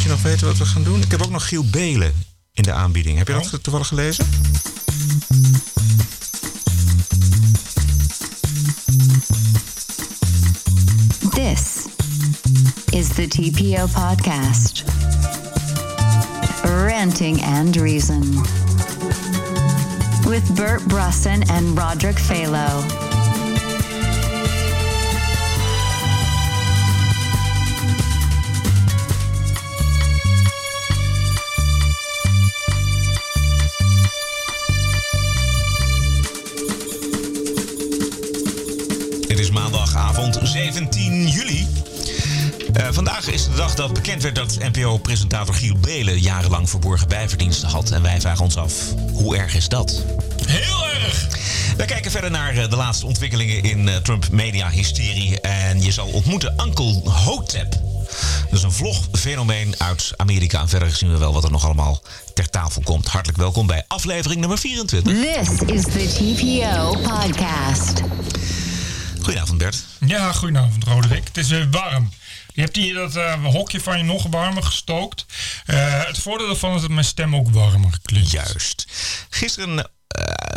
Moet je nog weten wat we gaan doen? Ik heb ook nog Giel Belen in de aanbieding. Heb je Oh. dat toevallig gelezen? This is the TPO podcast. Ranting and Reason. With Bert Brusson and Roderick Phalo. 17 juli. Eh, vandaag is de dag dat bekend werd dat NPO-presentator Giel Belen jarenlang verborgen bijverdiensten had. En wij vragen ons af, hoe erg is dat? Heel erg! We kijken verder naar eh, de laatste ontwikkelingen in eh, Trump-media-hysterie. En je zal ontmoeten Uncle Hotep. Dat is een vlogfenomeen uit Amerika. En verder zien we wel wat er nog allemaal ter tafel komt. Hartelijk welkom bij aflevering nummer 24. This is the TPO podcast. Goedenavond Bert. Ja, goedenavond Roderick. Het is weer warm. Je hebt hier dat eh, hokje van je nog warmer gestookt. Eh, het voordeel daarvan is dat mijn stem ook warmer klinkt. Juist. Gisteren,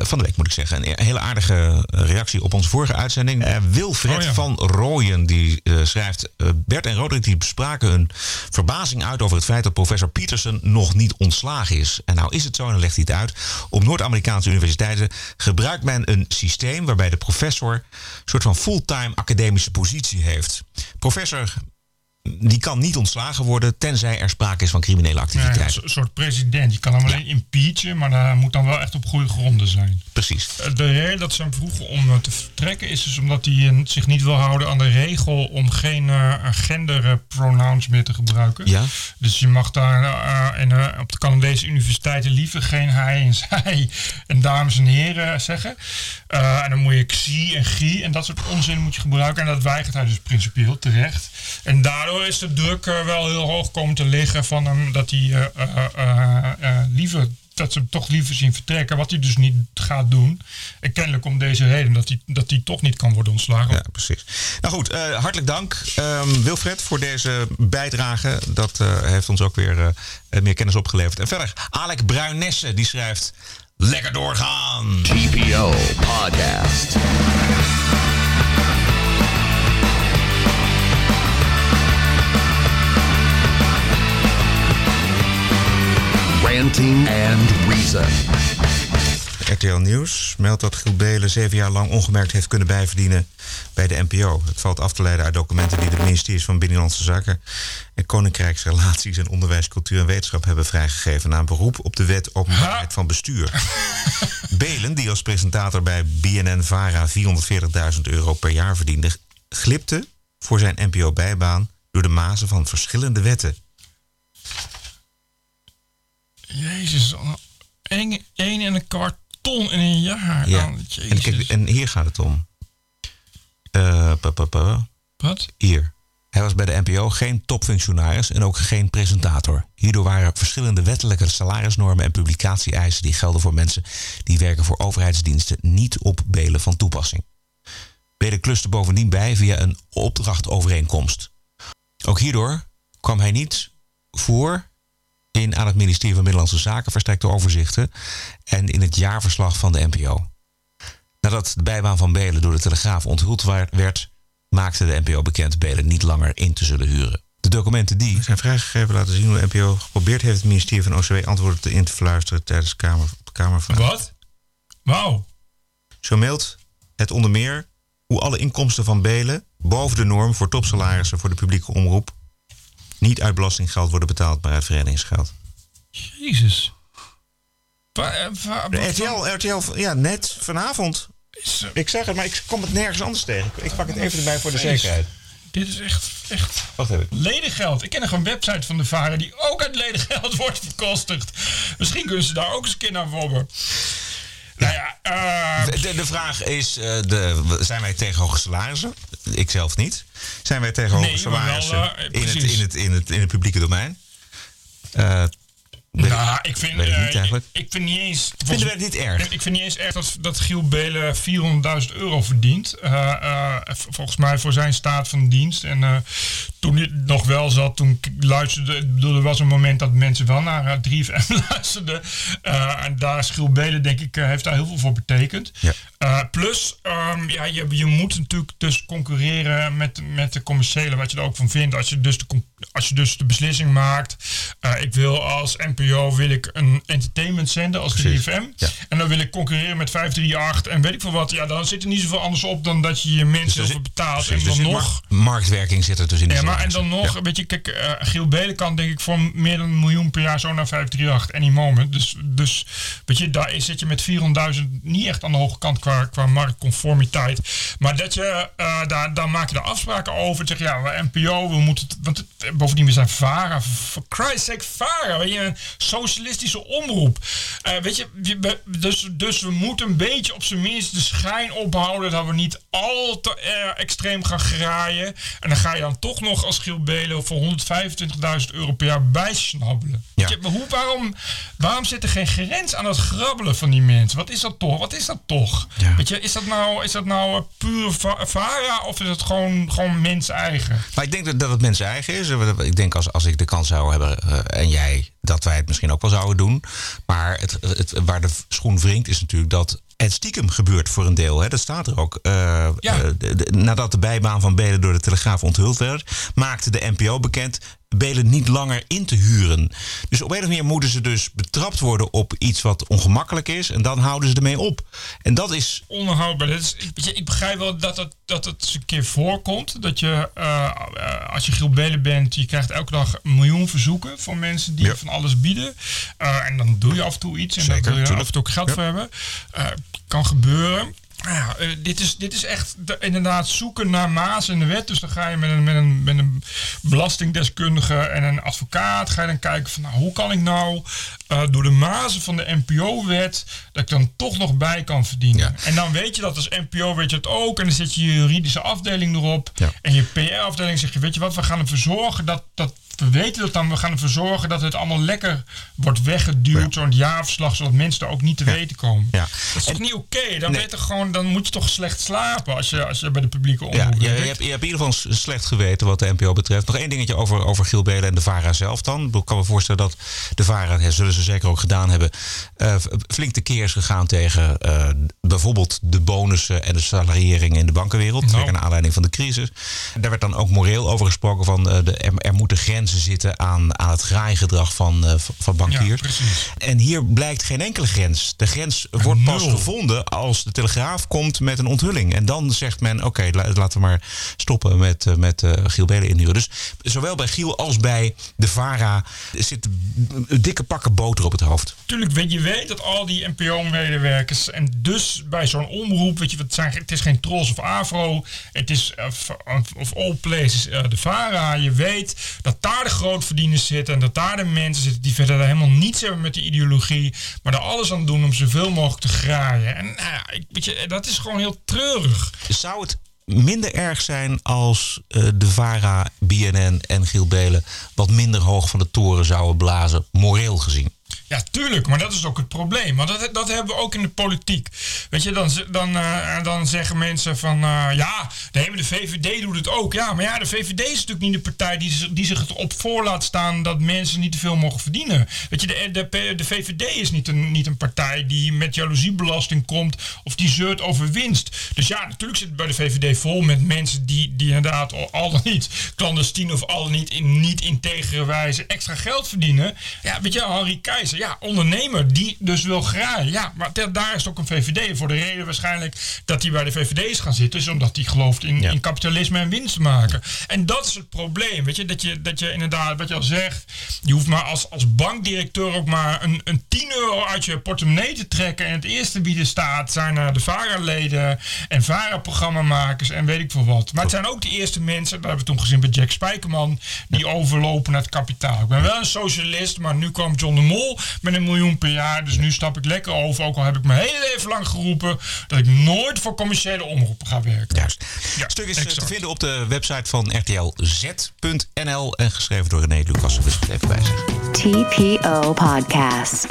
van de week moet ik zeggen, een hele aardige reactie op onze vorige uitzending. Eh, Wilfred Oh ja. van Rooyen die eh, schrijft... eh, Bert en Roderick die bespraken hun verbazing uit over het feit dat professor Peterson nog niet ontslagen is. En nou is het zo, en dan legt hij het uit. Op Noord-Amerikaanse universiteiten gebruikt men een systeem waarbij de professor een soort van fulltime academische positie heeft. Professor die kan niet ontslagen worden tenzij er sprake is van criminele activiteit. een soort president. Je kan hem alleen impeachen, maar dat moet dan wel echt op goede gronden zijn. Precies. Eh, De reden dat ze hem vroegen om eh, te vertrekken is dus omdat hij eh, zich niet wil houden aan de regel om geen eh, genderpronouns meer te gebruiken. Ja. Dus je mag daar in, op de Canadese universiteiten liever geen hij en zij en dames en heren zeggen. En dan moet je xie en gie en dat soort onzin moet je gebruiken. En dat weigert hij dus principieel terecht. En daardoor is de druk eh, wel heel hoog komen te liggen van hem dat hij eh, eh, eh, eh, liever dat ze hem toch liever zien vertrekken, wat hij dus niet gaat doen. En kennelijk om deze reden, dat hij, dat hij toch niet kan worden ontslagen. Ja, precies. Nou goed, eh, hartelijk dank ehm, Wilfred voor deze bijdrage. Dat eh, heeft ons ook weer eh, meer kennis opgeleverd. En verder, Alec Bruinesse die schrijft... Lekker doorgaan! TPO Podcast. Ranting and Reason. RTL Nieuws meldt dat Giel Belen zeven jaar lang ongemerkt heeft kunnen bijverdienen bij de NPO. Het valt af te leiden uit documenten die de ministeries van Binnenlandse Zaken en Koninkrijksrelaties en Onderwijs, Cultuur en Wetenschap hebben vrijgegeven na een beroep op de wet openbaarheid van bestuur. Belen, die als presentator bij BNN-Vara 440.000 euro per jaar verdiende, glipte voor zijn NPO-bijbaan door de mazen van verschillende wetten. Jezus, één, één en een kwart ton in een jaar. Ja. En, kijk, en hier gaat het om. Eh, pa, pa, pa. Wat? Hier. Hij was bij de NPO geen topfunctionaris en ook geen presentator. Hierdoor waren verschillende wettelijke salarisnormen en publicatie-eisen die gelden voor mensen die werken voor overheidsdiensten niet op Belen van toepassing. Belen kluste bovendien bij via een opdrachtovereenkomst. Ook hierdoor kwam hij niet voor in aan het ministerie van Binnenlandse Zaken verstrekte overzichten en in het jaarverslag van de NPO. Nadat de bijbaan van Belen door de Telegraaf onthuld werd, maakte de NPO bekend Belen niet langer in te zullen huren. De documenten die zijn vrijgegeven laten zien hoe de NPO geprobeerd heeft het ministerie van OCW antwoorden te in te fluisteren tijdens kamer, de Kamervraag. Wat? Wauw. Zo meldt het onder meer hoe alle inkomsten van Belen boven de norm voor topsalarissen voor de publieke omroep niet uit belastinggeld worden betaald, maar uit verenigingsgeld. Jezus. Wa- eh, wat- RTL, RTL, ja, net vanavond. is, eh, Ik zeg het, maar ik kom het nergens anders tegen. Ik pak het even erbij voor de zekerheid. Dit is echt, echt Wacht even. ledengeld. Ik ken nog een website van de Varen die ook uit ledengeld wordt verkostigd. Misschien kunnen ze daar ook eens een keer naar wobben. Nou ja, eh, De, de vraag is, de, zijn wij tegen hoge salarissen? Ik zelf niet. Zijn wij tegen hoge Nee, wel, eh, in, het, precies. in, het, in, het, in het publieke domein? Nou, ik vind, ik niet eh, eigenlijk. ik, ik vind niet eens. Vinden we het niet erg? Ik vind niet eens echt dat, dat Giel Belen 400.000 euro verdient. Eh, eh, volgens mij voor zijn staat van dienst. En toen hij nog wel zat, toen ik luisterde. Ik bedoel, er was een moment dat mensen wel naar eh, 3FM luisterden. En daar is Giel Belen, denk ik, heeft daar heel veel voor betekend. Ja. Plus, ehm, ja, je, je moet natuurlijk dus concurreren met, met de commerciële, wat je er ook van vindt. Als je dus de, als je dus de beslissing maakt, ik wil als NPO wil ik een entertainment zender als Precies. 3FM. Ja. En dan wil ik concurreren met 538 en weet ik veel wat. Ja, dan zit er niet zoveel anders op dan dat je je mensen Dus er betaalt. precies, en er dan nog... mar- marktwerking zit er dus in Ja, maar en dan nog, weet je, kijk, eh, Giel Belen kan denk ik voor meer dan een miljoen per jaar zo naar 538 any moment. Dus, dus weet je, daar is- zit je met 400.000 niet echt aan de hoge kant qua, qua marktconformiteit. Maar dat je, eh, daar, daar maak je de afspraken over. Zeg ja, we NPO, we moeten, het- want het- bovendien we zijn VARA, for Christ's sake VARA, weet je, socialistische omroep. Eh, weet je, dus, dus we moeten een beetje op zijn minst de schijn ophouden dat we niet al te extreem gaan graaien. En dan ga je dan toch nog als Giel Belen voor 125.000 euro per jaar bijsnabbelen. Ja. Je, maar hoe, waarom, waarom zit er geen grens aan het grabbelen van die mensen? Wat is dat toch? Wat is dat toch? Ja. Weet je, is dat nou, is dat nou eh, puur va- vara of is het gewoon, gewoon mens eigen? Maar ik denk dat, dat het mensen eigen is. Ik denk als, als ik de kans zou hebben eh, en jij, dat wij het misschien ook wel zouden doen. Maar het, het, waar de schoen wringt is natuurlijk dat het stiekem gebeurt voor een deel. Hè. Dat staat er ook. Eh, Ja. eh, de- de- nadat de bijbaan van Belen door de Telegraaf onthuld werd, maakte de NPO bekend Belen niet langer in te huren. Dus op een of andere manier moeten ze dus betrapt worden op iets wat ongemakkelijk is. En dan houden ze ermee op. En dat is onhoudbaar. Dat is, weet je, ik begrijp wel dat het, dat het eens een keer voorkomt. Dat je, eh, als je Giel Belen bent, je krijgt elke dag een miljoen verzoeken van mensen die Ja. van alles bieden. En dan doe je af en toe iets en Zeker, daar wil je af en toe ook geld voor hebben. Kan gebeuren. Nou Ja, eh, dit, is, dit is echt de- inderdaad zoeken naar maas in de wet. Dus dan ga je met een, met een, met een belastingdeskundige en een advocaat ga je dan kijken van nou, hoe kan ik nou eh, door de mazen van de NPO-wet dat ik dan toch nog bij kan verdienen. Ja. En dan weet je dat als NPO weet je het ook. En dan zet je je juridische afdeling erop. Ja. En je PR-afdeling zeg je, weet je wat, we gaan ervoor zorgen dat, dat we weten dat dan, we gaan ervoor zorgen dat het allemaal lekker wordt weggeduwd, zo'n jaarverslag, zodat mensen er ook niet te weten komen. Ja. Dat is toch niet oké? Dan, Nee. weet je gewoon, dan moet je toch slecht slapen als je, als je bij de publieke omroep Ja, je, je, hebt, je hebt in ieder geval slecht geweten wat de NPO betreft. Nog één dingetje over, over Giel Belen en de VARA zelf dan. Ik kan me voorstellen dat de VARA, dat zullen ze zeker ook gedaan hebben, f- flink tekeer is gegaan tegen eh, bijvoorbeeld de bonussen en de salariering in de bankenwereld. Nou. Naar aanleiding van de crisis. Daar werd dan ook moreel over gesproken van eh, de, er, er moeten grenzen zitten aan, aan het graaigedrag van, eh, van- bankiers. Ja. En hier blijkt geen enkele grens. De grens wordt pas Nul. gevonden als de Telegraaf komt met een onthulling. En dan zegt men, oké, la- laten we maar stoppen met, eh, met Giel Belen inhuren. Dus zowel bij Giel als bij de VARA zitten dikke pakken boter op het hoofd. Tuurlijk, weet je weet dat al die NPO-medewerkers en dus bij zo'n omroep, weet je, het, zijn, het is geen Tros of Afro, het is eh, of, all places eh, de VARA. Je weet dat daar de grootverdieners zitten en dat daar de mensen zitten die verder helemaal niets hebben met die ideologie, maar er alles aan doen om zoveel mogelijk te graaien. En ik, weet je, dat is gewoon heel treurig. Zou het minder erg zijn als eh, de VARA, BNN en Giel Belen wat minder hoog van de toren zouden blazen, moreel gezien? Ja, tuurlijk, maar dat is ook het probleem. Want dat, dat hebben we ook in de politiek. Weet je, dan, dan, eh, dan zeggen mensen van... eh, ja, nee, maar de VVD doet het ook. Ja, maar ja, de VVD is natuurlijk niet de partij die, die zich op voor laat staan... dat mensen niet te veel mogen verdienen. Weet je, de, de, de VVD is niet een, niet een partij die met jaloeziebelasting komt... of die zeurt over winst. Dus ja, natuurlijk zit het bij de VVD vol met mensen... die, die inderdaad al, dan niet clandestien of al dan niet in niet integere wijze... extra geld verdienen. Ja, weet je, Henri Keizer, ja, ondernemer die dus wil graaien. Ja, maar da- daar is ook een VVD voor de reden waarschijnlijk dat hij bij de VVD is gaan zitten. Is omdat hij gelooft in, Ja. in kapitalisme en winst maken. En dat is het probleem, weet je, dat je, dat je inderdaad, wat je al zegt, je hoeft maar als, als bankdirecteur ook maar een, een 10 euro uit je portemonnee te trekken. En het eerste wie er staat zijn eh, de VARA-leden en VARA-programmamakers en weet ik veel wat. Maar het zijn ook de eerste mensen, dat hebben we toen gezien bij Jack Spijkerman, die overlopen naar het kapitaal. Ik ben wel een socialist, maar nu kwam John de Mol met een miljoen per jaar. Dus nu stap ik lekker over. Ook al heb ik mijn hele leven lang geroepen dat ik nooit voor commerciële omroepen ga werken. Juist. Ja, Het stuk is eh, exact. te vinden op de website van rtlz.nl en geschreven door René Lucas. Dus even bij zeggen. TPO Podcast.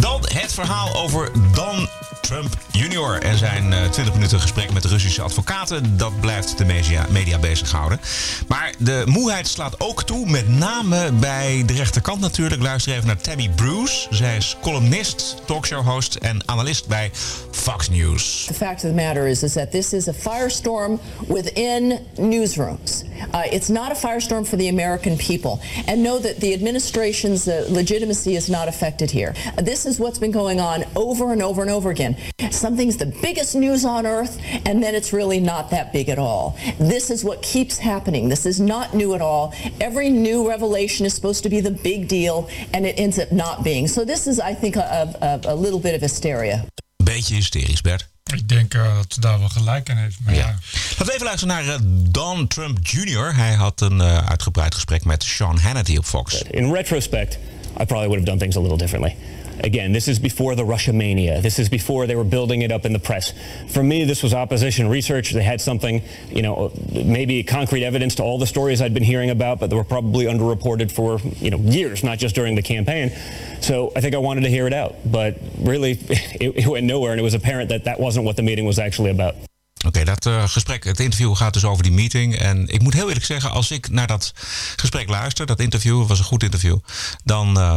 Dan het verhaal over Don Trump Jr. en zijn uh, 20 minuten gesprek met de Russische advocaten. Dat blijft de media, media bezighouden. Maar de moeheid slaat ook toe, met name bij de rechterkant natuurlijk. Luister even naar Tammy Bruce. Zij is columnist, talkshow-host en analist bij Fox News. The fact of the matter is, is that this is a firestorm within newsrooms. Uh, it's not a firestorm for the American people. And know that the administration's uh, legitimacy is not affected here. This is what's been going on over and over and over again. Something's the biggest news on earth, and then it's really not that big at all. This is what keeps happening. This is not new at all. Every new revelation is supposed to be the big deal, and it ends up not being. So this is, I think, a, a, a little bit of hysteria. Beetje hysterisch, Bert. Ik denk uh, dat ze daar wel gelijk aan heeft. Maar ja. ja. Laten we even luisteren naar uh, Don Trump Jr. Hij had een uh, uitgebreid gesprek met Sean Hannity op Fox. In retrospect, I probably would have done things a little differently. Again, this is before the Russia mania. This is before they were building it up in the press. For me, this was opposition research. They had something, you know, maybe concrete evidence to all the stories I'd been hearing about, but they were probably underreported for, you know, years, not just during the campaign. So I think I wanted to hear it out. But really, it, it went nowhere, and it was apparent that that wasn't what the meeting was actually about. Oké, okay, dat uh, gesprek, het interview gaat dus over die meeting. En ik moet heel eerlijk zeggen, als ik naar dat gesprek luister, dat interview was een goed interview, dan. Uh,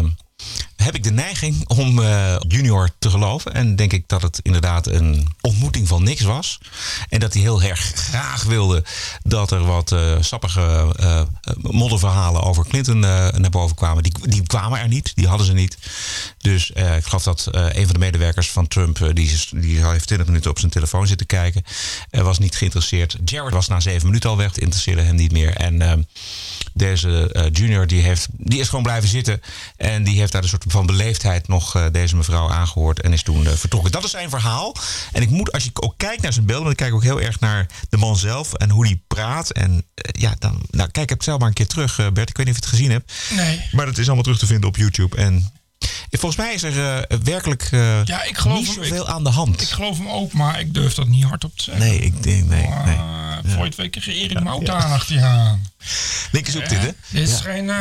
heb ik de neiging om uh, Junior te geloven. En denk ik dat het inderdaad een ontmoeting van niks was. En dat hij heel erg graag wilde dat er wat uh, sappige uh, modderverhalen over Clinton naar boven kwamen. Die, die kwamen er niet, die hadden ze niet. Dus ik geloof dat een van de medewerkers van Trump, die, die heeft 20 minuten op zijn telefoon zitten kijken, was niet geïnteresseerd. Jared was na zeven minuten al weg, het interesseerde hem niet meer. En deze Junior die, heeft, die is gewoon blijven zitten en die heeft daar een soort van beleefdheid nog uh, deze mevrouw aangehoord en is toen uh, vertrokken. Dat is zijn verhaal. En ik moet, als je ook kijkt naar zijn beelden, kijk ik ook heel erg naar de man zelf en hoe hij praat. En uh, ja, dan, nou, kijk, ik heb het zelf maar een keer terug, Bert. Ik weet niet of je het gezien hebt. Nee. Maar dat is allemaal terug te vinden op YouTube. En Volgens mij is er uh, werkelijk uh, ja, ik geloof niet hem, zoveel ik, aan de hand. Ik geloof hem ook, maar ik durf dat niet hardop te zeggen. Nee, ik denk, nee. Uh, nee. Voor twee keer ja, je aan. Linker zoekt dit, hè? Dit is geen...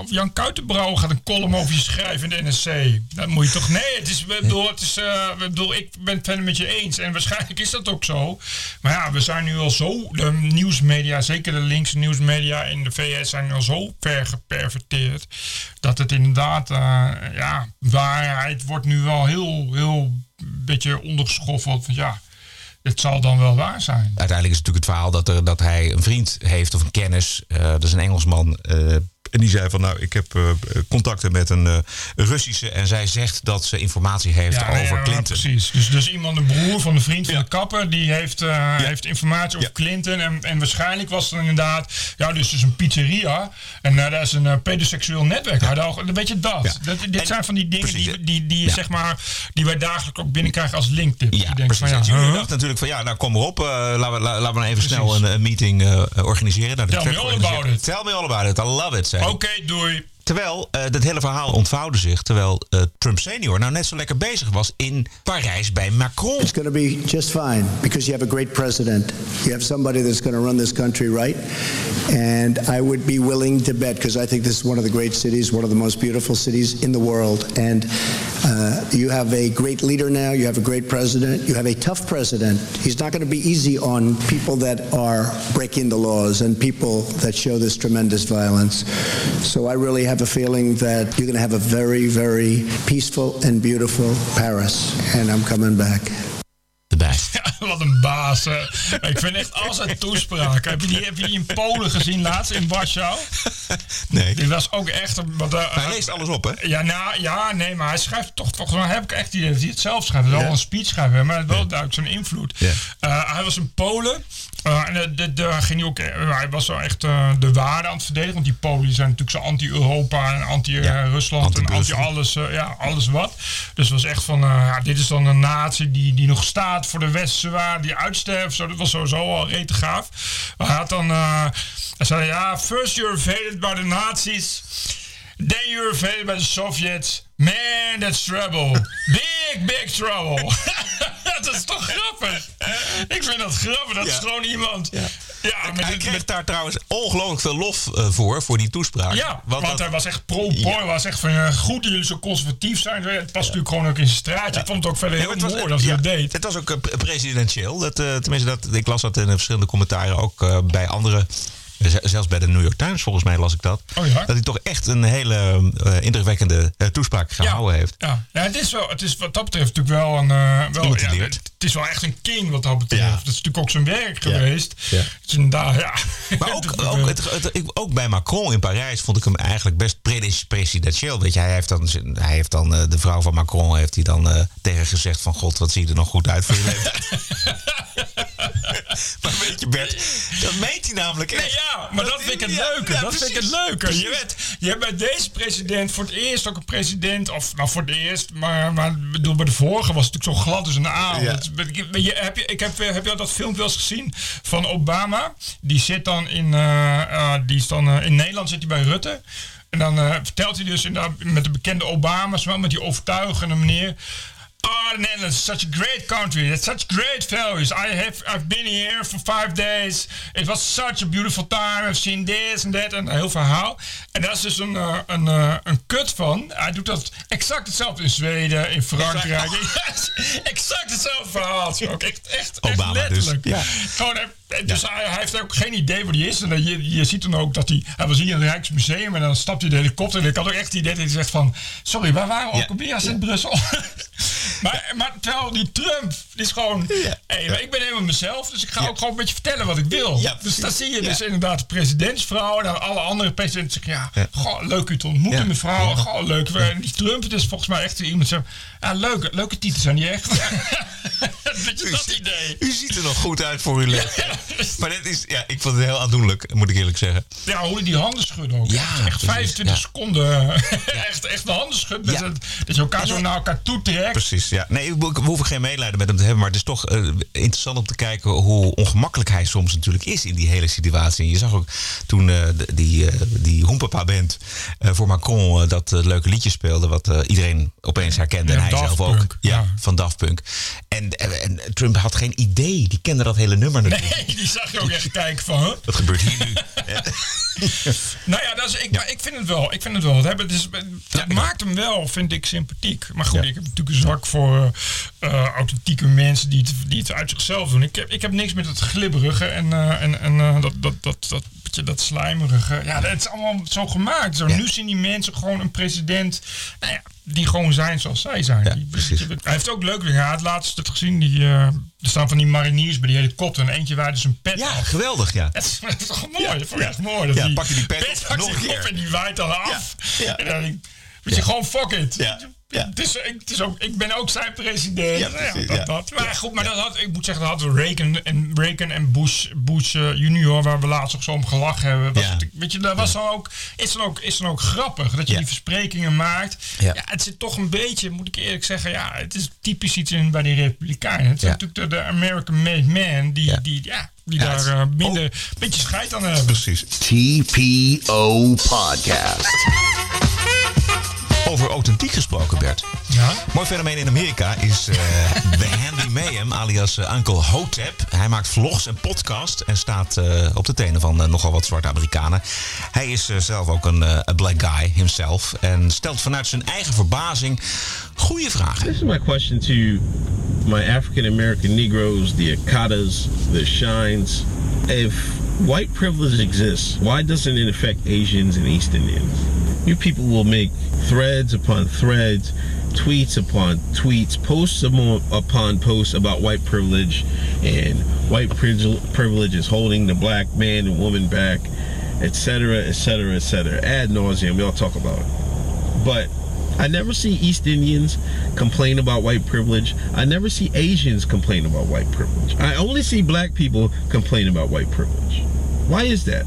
Of Jan Kuitenbrouwer gaat een column over je schrijven in de NSC. Dat moet je toch... Nee, het is... Bedoel, het is bedoel, ik ben het met je eens. En waarschijnlijk is dat ook zo. Maar ja, we zijn nu al zo... De nieuwsmedia, zeker de linkse nieuwsmedia in de VS... zijn nu al zo ver geperverteerd... dat het inderdaad... ja, waarheid wordt nu wel heel, heel beetje ondergeschoffeld. Van ja, het zal dan wel waar zijn. Uiteindelijk is het natuurlijk het verhaal dat, er, dat hij een vriend heeft of een kennis. Uh, dat is een Engelsman. Uh, en die zei van, nou, ik heb uh, contacten met een uh, Russische... en zij zegt dat ze informatie heeft ja, over Clinton. Ja, precies. Dus, dus iemand, een broer van de vriend van ja. de kapper... die heeft, uh, ja. heeft informatie over Clinton. En, en waarschijnlijk was het inderdaad... ja, dus is een pizzeria. En daar is een pedoseksueel netwerk. Een beetje dat. dat dit en, zijn van die dingen precies, die, die, die, zeg maar, die wij dagelijks ook binnenkrijgen als linktips. Ja, denkt precies. Van, ja, dacht natuurlijk van, ja, nou kom maar op. laten we, laten we even precies. snel een, een meeting organiseren. Nou, Tell me all about it. Tell me all about it. I love it, Oké, okay, doei. Terwijl uh, dit hele verhaal ontvouwde zich terwijl uh, Trump senior nou net zo lekker bezig was in Parijs bij Macron. It's going to be just fine because you have a great president. You have somebody that's going to run this country right. And I would be willing to bet because I think this is one of the great cities, one of the most beautiful cities in the world. And uh, you have a great leader now. You have a great president. You have a tough president. He's not going to be easy on people that are breaking the laws and people that show this tremendous violence. So I really have a feeling that you're going to have a very, very peaceful and beautiful Paris. And I'm coming back. Ja, wat een baas. Hè. Ik vind echt als een toespraak. Heb je, die, heb je die in Polen gezien laatst in Warschau? Nee. Dit was ook echt. Wat, uh, hij leest alles op, hè? Ja, nou, ja, nee, maar hij schrijft toch. Volgens mij heb ik echt die, die het zelf schrijft. Het Ja. al een speech schrijven, maar het wel duidelijk zijn invloed. Ja. Uh, hij was in Polen. Uh, en de, ging hij, ook, hij was zo echt de waarde aan het verdedigen. Want die Polen die zijn natuurlijk zo anti-Europa en anti-Rusland en anti-Brussel. anti-alles ja, alles wat. Dus het was echt van, ja, dit is dan een natie die, die nog staat voor de westerse waarden, die uitsterft. Zo, dat was sowieso al rete gaaf. Maar hij had dan, hij zei, ja, first you're invaded by the Nazis. Then you're invaded by the Soviets. Man, that's trouble. Big, big trouble. dat is toch grappig? Ik vind dat grappig. Dat is Ja. gewoon iemand. Ja, met, Hij met- kreeg daar trouwens ongelooflijk veel lof eh, voor, voor die toespraak. ja, want, dat- hij was echt pro-boy. Hij was echt van, eh, goed dat jullie zo conservatief zijn. Het past natuurlijk gewoon ook in zijn straatje. Ik vond het ook verder Ja, heel maar was- mooi dat hij ja, dat deed. Het was ook eh, pre- presidentieel. Dat, tenminste, dat, ik las dat in de verschillende commentaren. Ook bij andere, zelfs bij de New York Times volgens mij las ik dat. Oh ja? Dat hij toch echt een hele eh, indrukwekkende eh, toespraak gehouden heeft. Ja, ja het, is wel, het is wat dat betreft natuurlijk wel een. eh, wel, ja. Het is wel echt een king wat dat betreft. Dat is natuurlijk ook zijn werk geweest. Ja. Het inderdaad, ja. Maar ook, ook, het, het- ook bij Macron in Parijs vond ik hem eigenlijk best pre- presidentieel. Weet je, hij heeft dan, hij heeft dan de vrouw van Macron heeft hij dan tegen gezegd van God, wat zie je er nog goed uit voor je leven. maar weet je Bert, dat meent hij namelijk echt. Nee, ja, maar dat vind ik het leuke. ja, dat vind ik het precies. leuke. Je, bent, je hebt bij deze president voor het eerst ook een president, of nou voor het eerst, maar, maar bedoel, bij de vorige was het natuurlijk zo glad als een aal. Ja. Je, heb je, ik heb, heb je dat filmpje wel eens gezien van Obama? Die zit dan in, eh, eh, die is dan, eh, in Nederland zit hij bij Rutte. En dan eh, vertelt hij dus in de- met de bekende Obama's, wel met die overtuigende manier. Oh, the Netherlands is such a great country. It's such great values. I have I've been here for five days. It was such a beautiful time. I've seen this and that. En heel verhaal. En daar is dus een, eh, een, eh, een kut van. Hij doet dat exact hetzelfde in Zweden, in Frankrijk. Yes, exact hetzelfde verhaal. Ook echt, echt, echt Obama dus. letterlijk. Ja. Gewoon, eh, dus hij, hij heeft ook geen idee waar hij is. En dan je, je ziet dan ook dat hij... Hij was hier in het Rijksmuseum en dan stapt hij de helikopter. En ik had ook echt het idee dat hij zegt van... Sorry, waar waren we Ja. ook als in Brussel? maar, maar terwijl die Trump, die is gewoon... Hey, ik ben helemaal mezelf, dus ik ga ook gewoon een beetje vertellen wat ik wil. Ja, dus dan zie je dus inderdaad de presidentsvrouw... en dan alle andere presidenten zeggen... Ja, goh, leuk u te ontmoeten, mevrouw. Goh, leuk. En die Trump, het is volgens mij echt iemand zegt... Ja, leuke, leuke titels zijn die echt. Weet je, dat idee. U ziet er nog goed uit voor uw leven. Maar dit is, ja, ik vond het heel aandoenlijk, moet ik eerlijk zeggen. Ja, hoe die die handen schudden ook. Ja, echt precies, 25 ja. seconden. echt, echt de handen schudden. Ja. Dat, dat je elkaar zo naar elkaar toe trekt. Precies, ja. Nee, we, hoeven geen medelijden met hem te hebben, maar het is toch eh, interessant om te kijken hoe ongemakkelijk hij soms natuurlijk is in die hele situatie. En je zag ook toen eh, die, eh die Hoempapa-band eh, voor Macron eh, dat eh, leuke liedje speelde, wat eh, iedereen opeens herkende. En hij Daft zelf ook. Punk, Ja, van Daft Punk. En, en, en Trump had geen idee, die kende dat hele nummer natuurlijk. Nee, die zag je ook echt kijken van... Huh? Wat gebeurt hier nu? Nou ja, dat is, ik, maar ik vind het wel. Ik vind het wel. Het, hebben, is, het maakt hem wel, vind ik, sympathiek. Maar goed, ik heb natuurlijk een zwak voor eh, authentieke mensen die het, die het uit zichzelf doen. Ik heb, ik heb niks met het glibberige en, eh, en, en eh, dat, dat, dat, dat, beetje dat slijmerige. Ja, het is allemaal zo gemaakt. Zo, Ja. Nu zien die mensen gewoon een president nou ja, die gewoon zijn zoals zij zijn. Ja, Die- precies. hij heeft ook leuk weer gehad. Laatst het gezien. Die, eh, er staan van die mariniers bij die helikopter. En eentje waar dus een pet Ja, af. geweldig, ja. Dat is, dat is toch mooi. Ja, dat vond ik ja. echt mooi. Dat Ja, pak je die pet pakt nog een keer. en die waait dan af. En dan denk je, gewoon fuck it. Ja, ja. Het is, ik, het is ook, ik ben ook zijn president. Ja, precies, dat, ja. dat. Maar goed, maar dat had, ik moet zeggen, dat hadden Reagan en, Reagan en Bush, Bush eh, junior, waar we laatst ook zo om gelachen hebben. Was Ja. het, weet je, dat was dan ook, is, dan ook, is dan ook grappig dat je die versprekingen maakt. Ja. Het zit toch een beetje, moet ik eerlijk zeggen, ja, het is typisch iets in, bij die Republikeinen. Het zijn natuurlijk de, de American made man die, Ja. die, ja, die Ja, daar eh, minder, een beetje scheid aan hebben. Precies. TPO Podcast. Over authentiek gesproken, Bert. Ja. Mooi fenomeen in Amerika is eh The Handy Mayhem, alias eh, Uncle Hotep. Hij maakt vlogs en podcast en staat eh, op de tenen van eh, nogal wat zwarte Amerikanen. Hij is eh, zelf ook een eh, a black guy himself en stelt vanuit zijn eigen verbazing goede vragen. This is my question to my African American Negroes, the Akatas, the Shines. If white privilege exists, why doesn't it affect Asians and East Indians? You people will make threads upon threads, tweets upon tweets, posts upon, posts about white privilege, and white privil- privilege is holding the black man and woman back, etc., etc., etc. Ad nauseum, we all talk about it. But I never see East Indians complain about white privilege. I never see Asians complain about white privilege. I only see black people complain about white privilege. Why is that?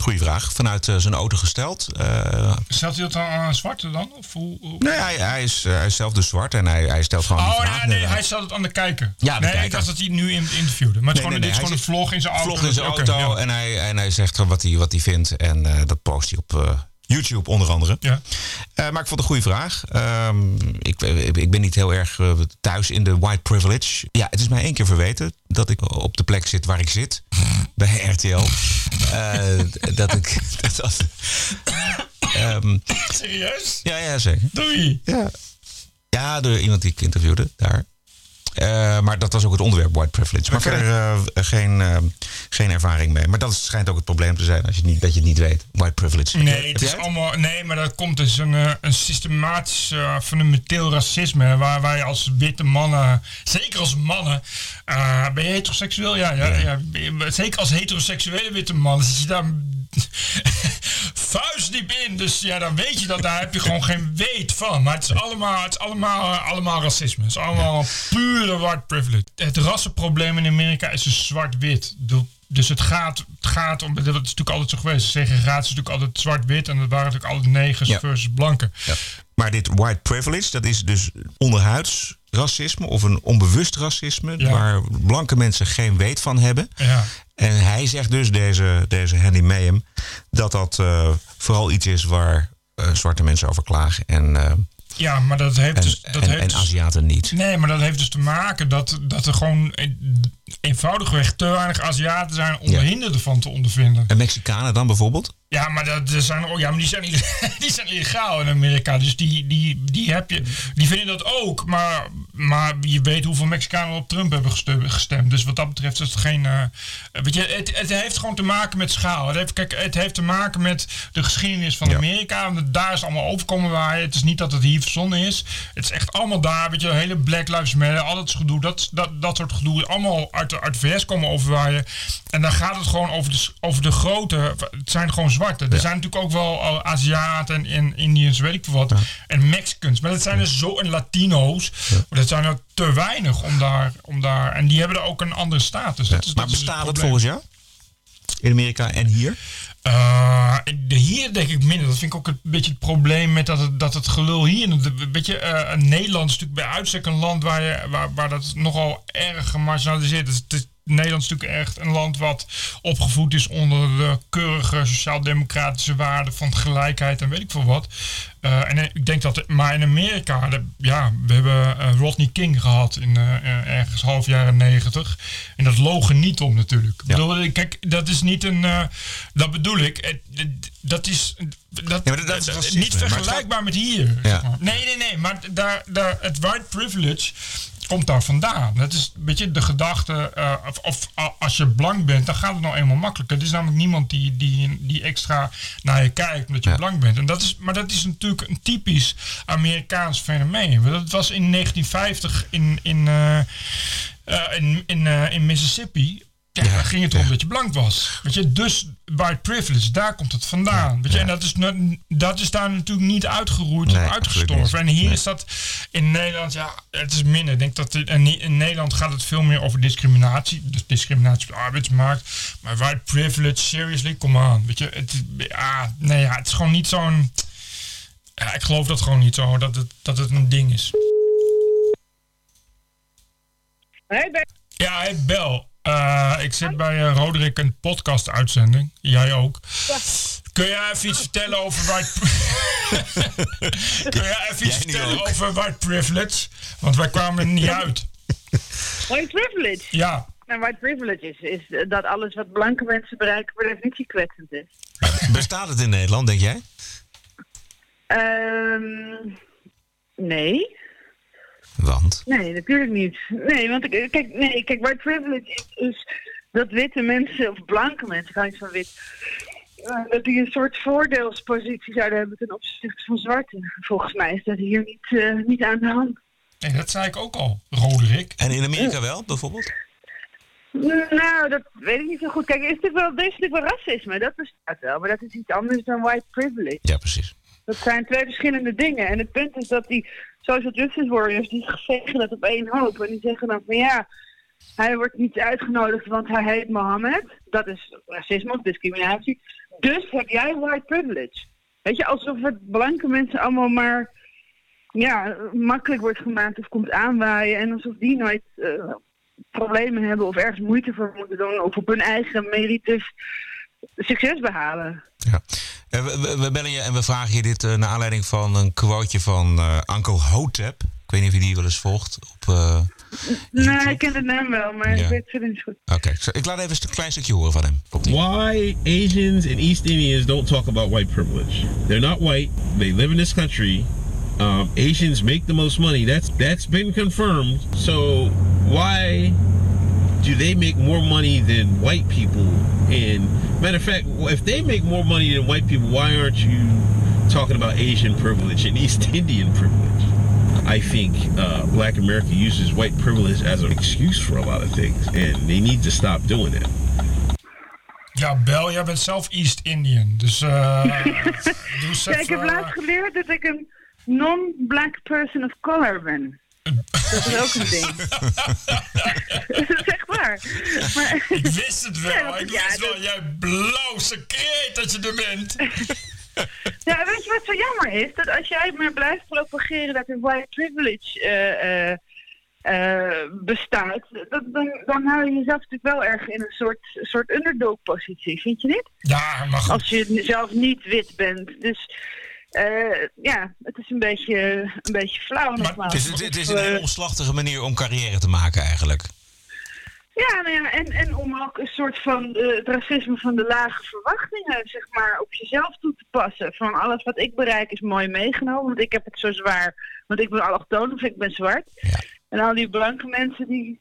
Goeie vraag, vanuit eh, zijn auto gesteld. Eh, Stelt hij dat dan aan zwarte dan? Of hoe, hoe- nee, hij, hij, is, eh, hij is zelf dus zwart en hij, hij stelt gewoon die Oh vraag. nee, nee, inderdaad. hij stelt het aan de kijker. Ja, de nee, kijker. ik dacht dat hij nu in, interviewde. Maar het is Nee, gewoon, nee, dit is nee, gewoon hij een vlog in zijn auto. vlog in zijn auto en, hij, en hij zegt gewoon wat hij, wat hij vindt. En eh, dat post hij op, eh, YouTube onder andere. Ja. Uh, maar ik vond het een goede vraag. Ehm, ik, ik, ben niet heel erg thuis in de white privilege. Ja, het is mij één keer verweten dat ik op de plek zit waar ik zit. bij RTL. dat ik... Dat, dat, um, Serieus? Ja, ja, zeker. Doei. Ja. Ja, door iemand die ik interviewde daar. Uh, maar dat was ook het onderwerp white privilege. Maar verder uh, geen, uh, geen ervaring mee. Maar dat schijnt ook het probleem te zijn als je niet, dat je het niet weet. White privilege. Nee, het is allemaal, nee maar dat komt dus een, een systematisch fundamenteel racisme. Waar wij als witte mannen, zeker als mannen. ben je heteroseksueel? Ja, ja, ja. ja. zeker als heteroseksuele witte man. Zit je daar vuistdiep in. Dus ja, dan weet je dat daar heb je gewoon geen weet van. Maar het is allemaal, het is allemaal, allemaal racisme. Het is allemaal pure white privilege. Het rassenprobleem in Amerika is dus zwart-wit. Dus het gaat, het gaat om, dat is natuurlijk altijd zo geweest. Segregatie is natuurlijk altijd zwart-wit en dat waren natuurlijk altijd negers versus blanken. Ja. Maar dit white privilege, dat is dus onderhuids racisme of een onbewust racisme, waar blanke mensen geen weet van hebben. Ja. En hij zegt dus, deze, deze Henry Mayhem, dat dat uh, vooral iets is waar uh, zwarte mensen over klagen. En, uh, ja, maar dat heeft en, dus. Dat en, heeft en dus, Aziaten niet. Nee, maar dat heeft dus te maken dat, dat er gewoon eenvoudigweg te weinig Aziaten zijn om ja. er hinder van te ondervinden. En Mexicanen dan bijvoorbeeld? Ja, maar, dat, zijn, oh, ja, maar die, zijn, die zijn illegaal in Amerika. Dus die, die, die, heb je, die vinden dat ook. Maar, maar je weet hoeveel Mexicanen op Trump hebben gestemd. Dus wat dat betreft is het geen. Uh, weet je, het, het heeft gewoon te maken met schaal. Het heeft, kijk, het heeft te maken met de geschiedenis van Amerika. Want daar is allemaal overkomen waar. Het is niet dat het hier verzonnen is. Het is echt allemaal daar. Weet je, hele Black Lives Matter, al dat gedoe. Dat, dat, dat soort gedoe. Allemaal uit de, uit de VS komen overwaaien. En dan gaat het gewoon over de, over de grote. Het zijn gewoon zwarte. Er zijn natuurlijk ook wel Aziaten en Indiërs, weet ik veel wat. En Mexicans. Maar dat zijn er zo en Latino's. Dat zijn er te weinig om daar, om daar. En die hebben er ook een andere status. Dat is, maar dat bestaat het, volgens jou? In Amerika en hier? Uh, hier denk ik minder. Dat vind ik ook een beetje het probleem met dat het, dat het gelul hier. Weet je, uh, Nederland is natuurlijk bij uitstek een land waar, je, waar, waar dat nogal erg gemarginaliseerd is. Het is Nederland is natuurlijk echt een land wat opgevoed is onder de keurige sociaal-democratische waarden van gelijkheid en weet ik veel wat. Uh, en ik denk dat, maar in Amerika, de, ja, we hebben uh, Rodney King gehad in uh, ergens half jaren negentig. En dat logen niet om natuurlijk. Ja. Bedoel, kijk, dat is niet een, dat bedoel ik, dat is, dat, ja, dat, dat is niet vergelijkbaar met hier. Ja. Zeg maar. Nee, nee, nee, maar daar, daar, het white privilege komt daar vandaan. Dat is een beetje de gedachte, uh, of, of, als je blank bent, dan gaat het nou eenmaal makkelijker. Er is namelijk niemand die, die, die extra naar je kijkt omdat je ja. blank bent. En dat is, maar dat is natuurlijk een typisch Amerikaans fenomeen. Dat was in 1950 in, in, uh, uh, in, in, in Mississippi ja, ja, ging het erom dat je blank was. Weet je, dus white privilege, daar komt het vandaan. Weet je, en dat is, dat is daar natuurlijk niet uitgeroeid nee, of uitgestorven. En hier is dat in Nederland, ja, het is minder. Ik denk dat in, in Nederland gaat het veel meer over discriminatie. Dus discriminatie op de arbeidsmarkt. Maar white privilege, seriously, come on. Weet je, het, ja, nee, ja, het is gewoon niet zo'n. Ja, ik geloof dat gewoon niet zo, dat het, dat het een ding is. Hey, Ben. Ja, hey, Bel. Uh, ik zit bij uh, Roderick een podcast-uitzending. Jij ook. Ja. Kun jij even iets vertellen over white... Kun jij even iets vertellen over white privilege? Want wij kwamen er niet uit. White privilege? Ja. Nou, white privilege is, is dat alles wat blanke mensen bereiken per definitie kwetsend is. Bestaat het in Nederland, denk jij? Um, nee. Want? Nee, natuurlijk niet. Nee, want kijk, nee, kijk white privilege is, is dat witte mensen, of blanke mensen, ga niet van wit, uh, dat die een soort voordeelspositie zouden hebben ten opzichte van zwarte. Volgens mij is dat hier niet, uh, niet aan de hand. Nee, dat zei ik ook al, Roderick. En in Amerika wel, bijvoorbeeld? Nou, dat weet ik niet zo goed. Kijk, is dit wel, is natuurlijk wel racisme, dat bestaat wel. Maar dat is iets anders dan white privilege. Ja, precies. Dat zijn twee verschillende dingen. En het punt is dat die social justice warriors, die zeggen dat op één hoop. En die zeggen dan van ja, hij wordt niet uitgenodigd want hij heet Mohammed. Dat is racisme of discriminatie. Dus heb jij white privilege. Weet je, alsof het blanke mensen allemaal maar ja, makkelijk wordt gemaakt of komt aanwaaien. En alsof die nooit uh, problemen hebben of ergens moeite voor moeten doen. Of op hun eigen merites succes behalen. Ja. We, bellen je en we vragen je dit uh, naar aanleiding van een quoteje van uh, Uncle Hotep. Ik weet niet of je die wel eens volgt. Op, uh, nee, ik ken de naam wel, maar ja. ik weet het niet goed. Oké, okay. so, ik laat even een klein stukje horen van hem. Why Asians and East Indians don't talk about white privilege. They're not white. They live in this country. Um, Asians make the most money. That's that's been confirmed. So why do they make more money than white people? And matter of fact, if they make more money than white people, why aren't you talking about Asian privilege and East Indian privilege? I think uh, Black America uses white privilege as an excuse for a lot of things, and they need to stop doing it. Ja, Bel, jij bent zelf East Indian, dus. Uh, dus ja, ik heb laatst geleerd dat ik een non-black person of color ben. Dat is ook een ding. dat is echt waar. Maar, ik wist het wel. Ja, ik wist ja, wel, dat... jij blauw secreet dat je er bent. ja, weet je wat zo jammer is? Dat als jij maar blijft propageren dat er white privilege uh, uh, uh, bestaat, dat, dan, dan hou je jezelf natuurlijk wel erg in een soort, soort underdog-positie, vind je niet? Ja, maar Als je zelf niet wit bent. Dus uh, ja, het is een beetje, een beetje flauw nogmaals. Het is, het is een hele omslachtige manier om carrière te maken eigenlijk. Ja, nou ja, en, en om ook een soort van uh, het racisme van de lage verwachtingen, zeg maar, op jezelf toe te passen. Van alles wat ik bereik is mooi meegenomen, want ik heb het zo zwaar, want ik ben allochtoon of ik ben zwart. Ja. En al die blanke mensen die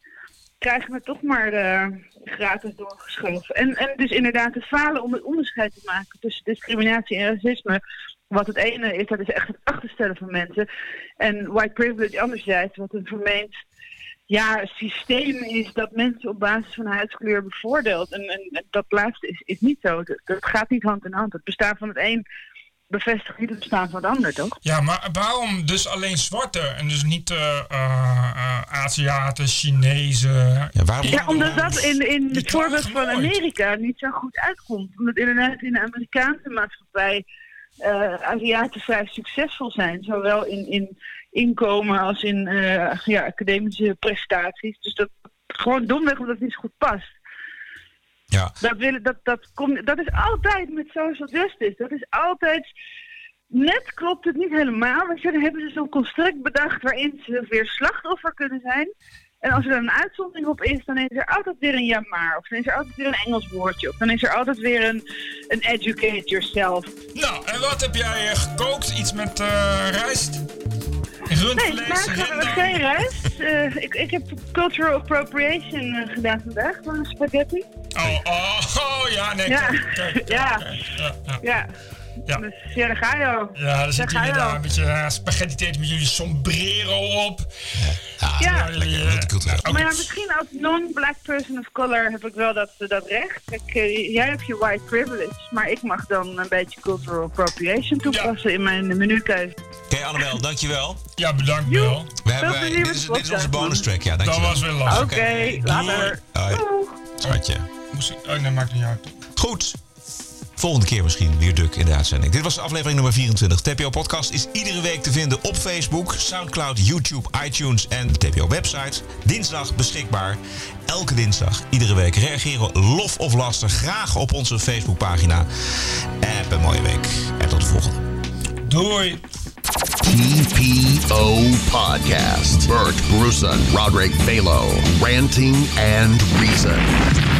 krijgen me toch maar uh, gratis doorgeschoven. En, en dus inderdaad het falen om het onderscheid te maken tussen discriminatie en racisme wat het ene is, dat is echt het achterstellen van mensen. En white privilege anderzijds, wat een vermeend ja, systeem is dat mensen op basis van huidskleur bevoordeelt. En, en, dat laatste is, is niet zo. Dat, dat, gaat niet hand in hand. Het bestaan van het een bevestigt niet het bestaan van het ander, toch? Ja, maar waarom dus alleen zwarte en dus niet uh, uh, Aziaten, Chinezen? Ja, waarom, ja omdat dat in, in het voorbeeld van Amerika niet zo goed uitkomt. Omdat inderdaad in de Amerikaanse maatschappij uh, Aziaten vrij succesvol zijn. Zowel in, in inkomen als in uh, ja, academische prestaties. Dus dat gewoon domweg omdat het niet goed past. Ja. Dat, willen, dat, dat, komt, dat is altijd met social justice. Dat is altijd... Net klopt het niet helemaal. Want dan hebben ze zo'n construct bedacht waarin ze weer slachtoffer kunnen zijn. En als er dan een uitzondering op is, dan is er altijd weer een jammer. Of dan is er altijd weer een Engels woordje. Of dan is er altijd weer een, een educate yourself. Nou, en wat heb jij uh, gekookt? Iets met uh, rijst? Rundvlees? Nee, maar geen rijst. Uh, ik, ik heb cultural appropriation gedaan vandaag van spaghetti. Oh, oh, oh ja, nee. Ja, kijk, kijk, ja. Kijk, ja, ja. ja. Ja. Dus ja, daar ga je al. Ja, dan zitten jullie daar met je spaghetti eten met jullie sombrero op. Ja, ja. lekker Maar ja, misschien als non-black person of color heb ik wel dat, dat recht. Kijk, uh, jij hebt je white privilege, maar ik mag dan een beetje cultural appropriation toepassen ja. in mijn menukeuze. Oké, okay, Annabel, dankjewel. Ja, bedankt Bel. We hebben, dit, is, dit is onze bonus track, ja, dankjewel. Dat was weer lastig. Oké, okay, later. Hoi. Schatje. Moest ik, oh, nee, maakt niet uit. Goed. Volgende keer misschien weer Duk in de uitzending. Dit was aflevering nummer 24. TPO Podcast is iedere week te vinden op Facebook, Soundcloud, YouTube, iTunes en de TPO website. Dinsdag beschikbaar. Elke dinsdag, iedere week reageren lof of laster graag op onze Facebookpagina. Heb een mooie week en tot de volgende. Doei. TPO Podcast. Bert Brussen, Roderick Balo. Ranting and Reason.